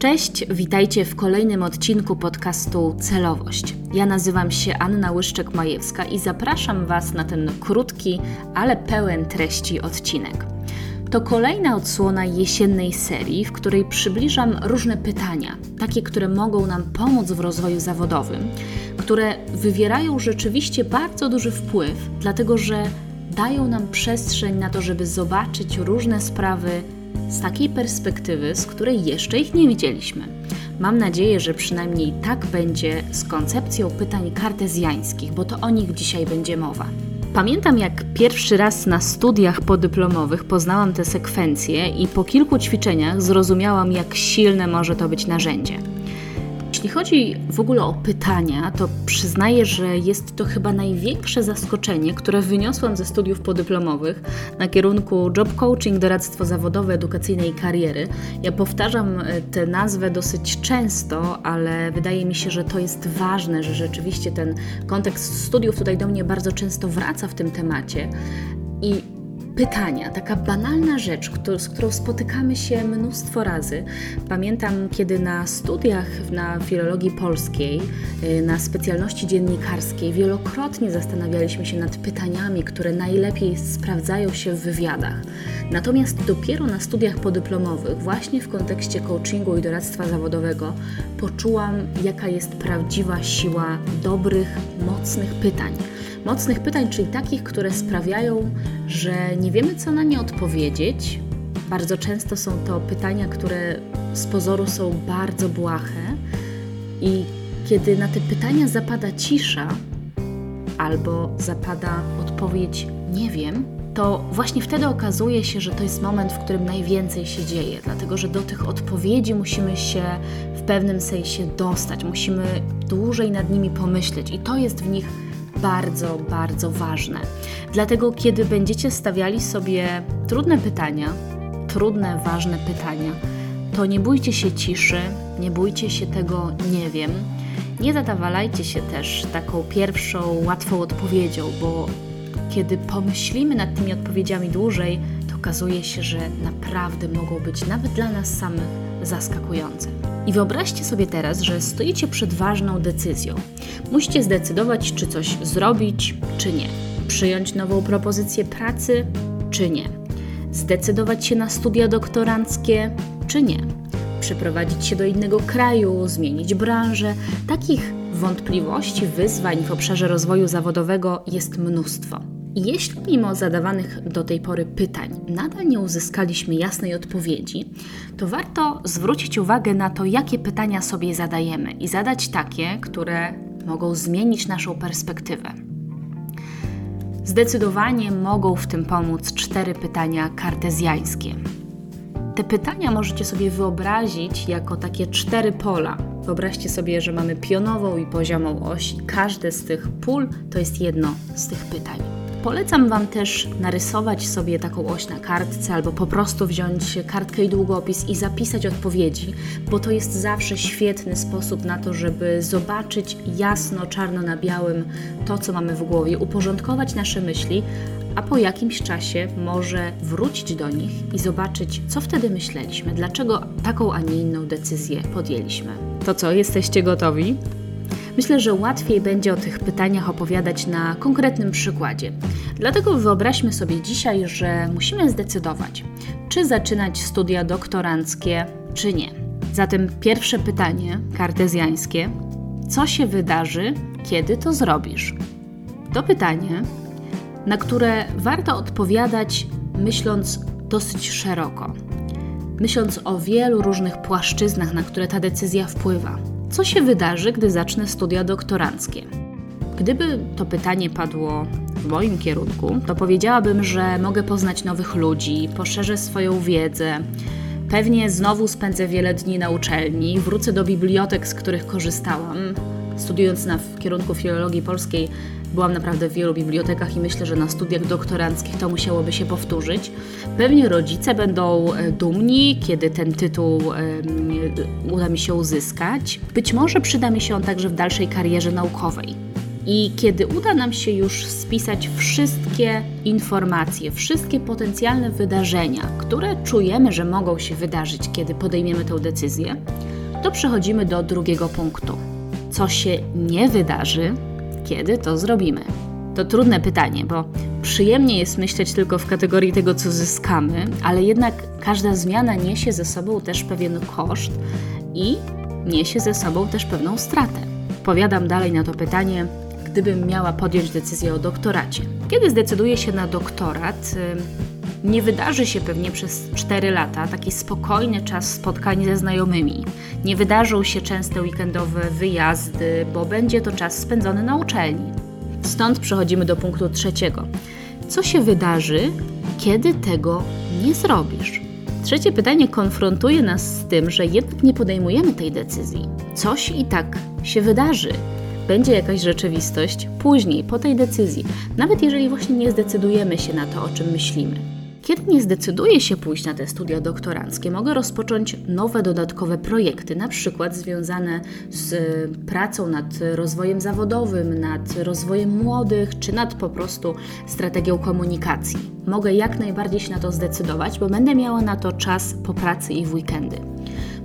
Cześć, witajcie w kolejnym odcinku podcastu Celowość. Ja nazywam się Anna Łyszczek-Majewska i zapraszam Was na ten krótki, ale pełen treści odcinek. To kolejna odsłona jesiennej serii, w której przybliżam różne pytania, takie, które mogą nam pomóc w rozwoju zawodowym, które wywierają rzeczywiście bardzo duży wpływ, dlatego że dają nam przestrzeń na to, żeby zobaczyć różne sprawy z takiej perspektywy, z której jeszcze ich nie widzieliśmy. Mam nadzieję, że przynajmniej tak będzie z koncepcją pytań kartezjańskich, bo to o nich dzisiaj będzie mowa. Pamiętam, jak pierwszy raz na studiach podyplomowych poznałam te sekwencje i po kilku ćwiczeniach zrozumiałam, jak silne może to być narzędzie. Jeśli chodzi w ogóle o pytania, to przyznaję, że jest to chyba największe zaskoczenie, które wyniosłam ze studiów podyplomowych na kierunku job coaching, doradztwo zawodowe, edukacyjne i kariery. Ja powtarzam e, tę nazwę dosyć często, ale wydaje mi się, że to jest ważne, że rzeczywiście ten kontekst studiów tutaj do mnie bardzo często wraca w tym temacie. I pytania, taka banalna rzecz, z którą spotykamy się mnóstwo razy. Pamiętam, kiedy na studiach na filologii polskiej, y, na specjalności dziennikarskiej, wielokrotnie zastanawialiśmy się nad pytaniami, które najlepiej sprawdzają się w wywiadach. Natomiast dopiero na studiach podyplomowych, właśnie w kontekście coachingu i doradztwa zawodowego, poczułam, jaka jest prawdziwa siła dobrych, mocnych pytań mocnych pytań, czyli takich, które sprawiają, że nie wiemy, co na nie odpowiedzieć. Bardzo często są to pytania, które z pozoru są bardzo błahe, i kiedy na te pytania zapada cisza albo zapada odpowiedź nie wiem, to właśnie wtedy okazuje się, że to jest moment, w którym najwięcej się dzieje, dlatego że do tych odpowiedzi musimy się w pewnym sensie dostać, musimy dłużej nad nimi pomyśleć, i to jest w nich bardzo, bardzo ważne. Dlatego, kiedy będziecie stawiali sobie trudne pytania, trudne, ważne pytania, to nie bójcie się ciszy, nie bójcie się tego nie wiem. Nie zadawalajcie się też taką pierwszą, łatwą odpowiedzią, bo kiedy pomyślimy nad tymi odpowiedziami dłużej, to okazuje się, że naprawdę mogą być nawet dla nas samych zaskakujące. I wyobraźcie sobie teraz, że stoicie przed ważną decyzją. Musicie zdecydować, czy coś zrobić, czy nie. Przyjąć nową propozycję pracy, czy nie. Zdecydować się na studia doktoranckie, czy nie. Przeprowadzić się do innego kraju, zmienić branżę. Takich wątpliwości, wyzwań w obszarze rozwoju zawodowego jest mnóstwo. Jeśli mimo zadawanych do tej pory pytań nadal nie uzyskaliśmy jasnej odpowiedzi, to warto zwrócić uwagę na to, jakie pytania sobie zadajemy i zadać takie, które mogą zmienić naszą perspektywę. Zdecydowanie mogą w tym pomóc cztery pytania kartezjańskie. Te pytania możecie sobie wyobrazić jako takie cztery pola. Wyobraźcie sobie, że mamy pionową i poziomą oś, każde z tych pól to jest jedno z tych pytań. Polecam Wam też narysować sobie taką oś na kartce albo po prostu wziąć kartkę i długopis i zapisać odpowiedzi, bo to jest zawsze świetny sposób na to, żeby zobaczyć jasno, czarno na białym to, co mamy w głowie, uporządkować nasze myśli, a po jakimś czasie może wrócić do nich i zobaczyć, co wtedy myśleliśmy, dlaczego taką, a nie inną decyzję podjęliśmy. To co, jesteście gotowi? Myślę, że łatwiej będzie o tych pytaniach opowiadać na konkretnym przykładzie. Dlatego wyobraźmy sobie dzisiaj, że musimy zdecydować, czy zaczynać studia doktoranckie, czy nie. Zatem pierwsze pytanie, kartezjańskie: co się wydarzy, kiedy to zrobisz? To pytanie, na które warto odpowiadać myśląc dosyć szeroko, myśląc o wielu różnych płaszczyznach, na które ta decyzja wpływa co się wydarzy, gdy zacznę studia doktoranckie? Gdyby to pytanie padło w moim kierunku, to powiedziałabym, że mogę poznać nowych ludzi, poszerzę swoją wiedzę. Pewnie znowu spędzę wiele dni na uczelni, wrócę do bibliotek, z których korzystałam. Studiując na kierunku filologii polskiej, Byłam naprawdę w wielu bibliotekach i myślę, że na studiach doktoranckich to musiałoby się powtórzyć. Pewnie rodzice będą e, dumni, kiedy ten tytuł uda mi się uzyskać. Być może przyda mi się on także w dalszej karierze naukowej. I kiedy uda nam się już spisać wszystkie informacje, wszystkie potencjalne wydarzenia, które czujemy, że mogą się wydarzyć, kiedy podejmiemy tę decyzję, to przechodzimy do drugiego punktu. Co się nie wydarzy, kiedy to zrobimy? To trudne pytanie, bo przyjemnie jest myśleć tylko w kategorii tego, co zyskamy, ale jednak każda zmiana niesie ze sobą też pewien koszt i niesie ze sobą też pewną stratę. Powiadam dalej na to pytanie, gdybym miała podjąć decyzję o doktoracie. Kiedy zdecyduję się na doktorat, nie wydarzy się pewnie przez 4 lata taki spokojny czas spotkań ze znajomymi. Nie wydarzą się częste weekendowe wyjazdy, bo będzie to czas spędzony na uczelni. Stąd przechodzimy do punktu trzeciego. Co się wydarzy, kiedy tego nie zrobisz? Trzecie pytanie konfrontuje nas z tym, że jednak nie podejmujemy tej decyzji. Coś i tak się wydarzy. Będzie jakaś rzeczywistość później, po tej decyzji, nawet jeżeli właśnie nie zdecydujemy się na to, o czym myślimy. Kiedy nie zdecyduję się pójść na te studia doktoranckie, mogę rozpocząć nowe dodatkowe projekty, na przykład związane z pracą nad rozwojem zawodowym, nad rozwojem młodych, czy nad po prostu strategią komunikacji. Mogę jak najbardziej się na to zdecydować, bo będę miała na to czas po pracy i w weekendy.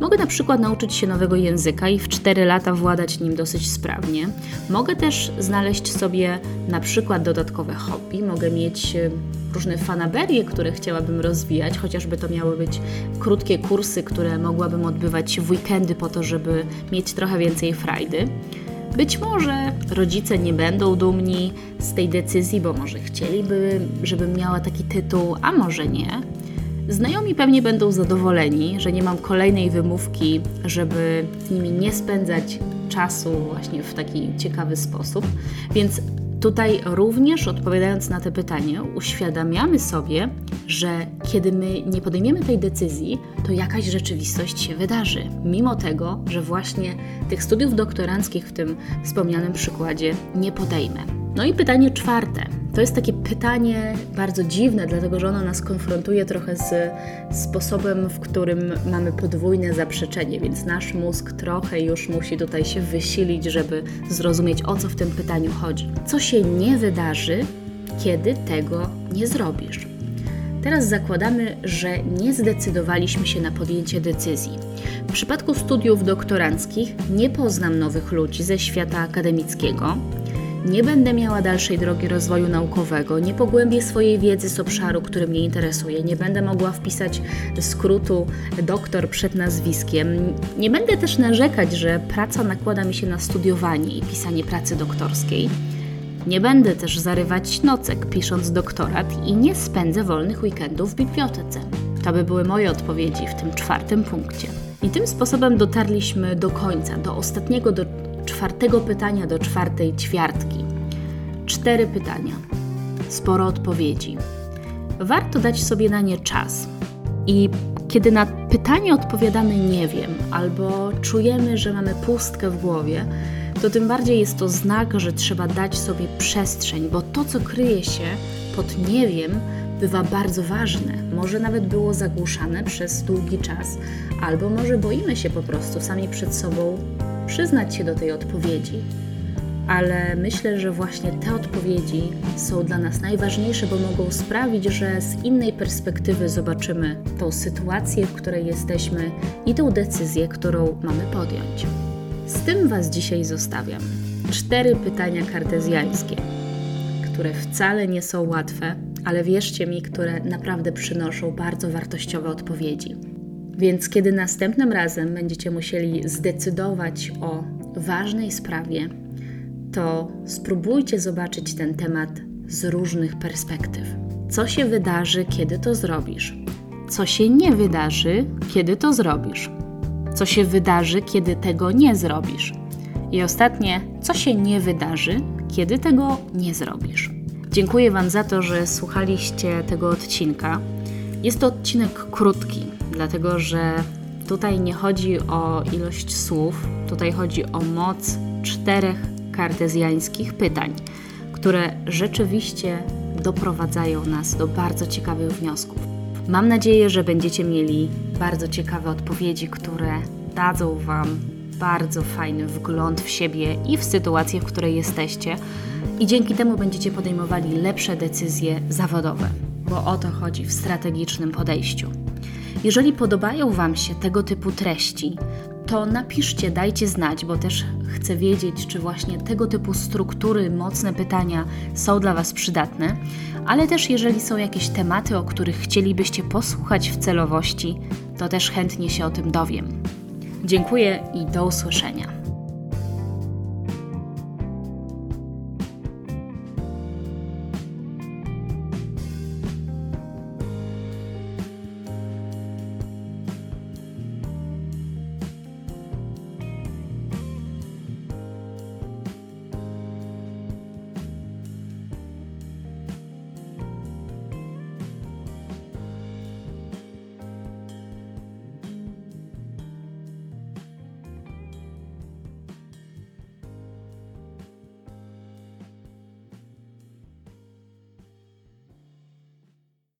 Mogę na przykład nauczyć się nowego języka i w 4 lata władać nim dosyć sprawnie. Mogę też znaleźć sobie na przykład dodatkowe hobby, mogę mieć e, różne fanaberie, które chciałabym rozwijać, chociażby to miały być krótkie kursy, które mogłabym odbywać w weekendy po to, żeby mieć trochę więcej frajdy. Być może rodzice nie będą dumni z tej decyzji, bo może chcieliby, żebym miała taki tytuł, a może nie. Znajomi pewnie będą zadowoleni, że nie mam kolejnej wymówki, żeby z nimi nie spędzać czasu właśnie w taki ciekawy sposób. Więc tutaj również odpowiadając na te pytanie, uświadamiamy sobie, że kiedy my nie podejmiemy tej decyzji, to jakaś rzeczywistość się wydarzy. Mimo tego, że właśnie tych studiów doktoranckich w tym wspomnianym przykładzie nie podejmę. No i pytanie czwarte to jest takie pytanie bardzo dziwne, dlatego że ono nas konfrontuje trochę z sposobem, w którym mamy podwójne zaprzeczenie, więc nasz mózg trochę już musi tutaj się wysilić, żeby zrozumieć o co w tym pytaniu chodzi. Co się nie wydarzy, kiedy tego nie zrobisz? Teraz zakładamy, że nie zdecydowaliśmy się na podjęcie decyzji. W przypadku studiów doktoranckich nie poznam nowych ludzi ze świata akademickiego, nie będę miała dalszej drogi rozwoju naukowego, nie pogłębię swojej wiedzy z obszaru, który mnie interesuje, nie będę mogła wpisać skrótu doktor przed nazwiskiem, nie będę też narzekać, że praca nakłada mi się na studiowanie i pisanie pracy doktorskiej. Nie będę też zarywać nocek pisząc doktorat i nie spędzę wolnych weekendów w bibliotece. To by były moje odpowiedzi w tym czwartym punkcie. I tym sposobem dotarliśmy do końca, do ostatniego, do czwartego pytania do czwartej ćwiartki. Cztery pytania, sporo odpowiedzi. Warto dać sobie na nie czas. I kiedy na pytanie odpowiadamy nie wiem, albo czujemy, że mamy pustkę w głowie, to tym bardziej jest to znak, że trzeba dać sobie przestrzeń, bo to, co kryje się pod nie wiem, bywa bardzo ważne. Może nawet było zagłuszane przez długi czas, albo może boimy się po prostu sami przed sobą przyznać się do tej odpowiedzi. Ale myślę, że właśnie te odpowiedzi są dla nas najważniejsze, bo mogą sprawić, że z innej perspektywy zobaczymy tą sytuację, w której jesteśmy i tę decyzję, którą mamy podjąć. Z tym Was dzisiaj zostawiam. Cztery pytania kartezjańskie, które wcale nie są łatwe, ale wierzcie mi, które naprawdę przynoszą bardzo wartościowe odpowiedzi. Więc kiedy następnym razem będziecie musieli zdecydować o ważnej sprawie, to spróbujcie zobaczyć ten temat z różnych perspektyw. Co się wydarzy, kiedy to zrobisz? Co się nie wydarzy, kiedy to zrobisz? Co się wydarzy, kiedy tego nie zrobisz? I ostatnie, co się nie wydarzy, kiedy tego nie zrobisz? Dziękuję Wam za to, że słuchaliście tego odcinka. Jest to odcinek krótki, dlatego że tutaj nie chodzi o ilość słów, tutaj chodzi o moc czterech kartezjańskich pytań, które rzeczywiście doprowadzają nas do bardzo ciekawych wniosków. Mam nadzieję, że będziecie mieli bardzo ciekawe odpowiedzi, które dadzą Wam bardzo fajny wgląd w siebie i w sytuację, w której jesteście, i dzięki temu będziecie podejmowali lepsze decyzje zawodowe, bo o to chodzi w strategicznym podejściu. Jeżeli podobają Wam się tego typu treści, to napiszcie, dajcie znać, bo też chcę wiedzieć, czy właśnie tego typu struktury, mocne pytania są dla Was przydatne, ale też jeżeli są jakieś tematy, o których chcielibyście posłuchać w celowości, to też chętnie się o tym dowiem. Dziękuję i do usłyszenia.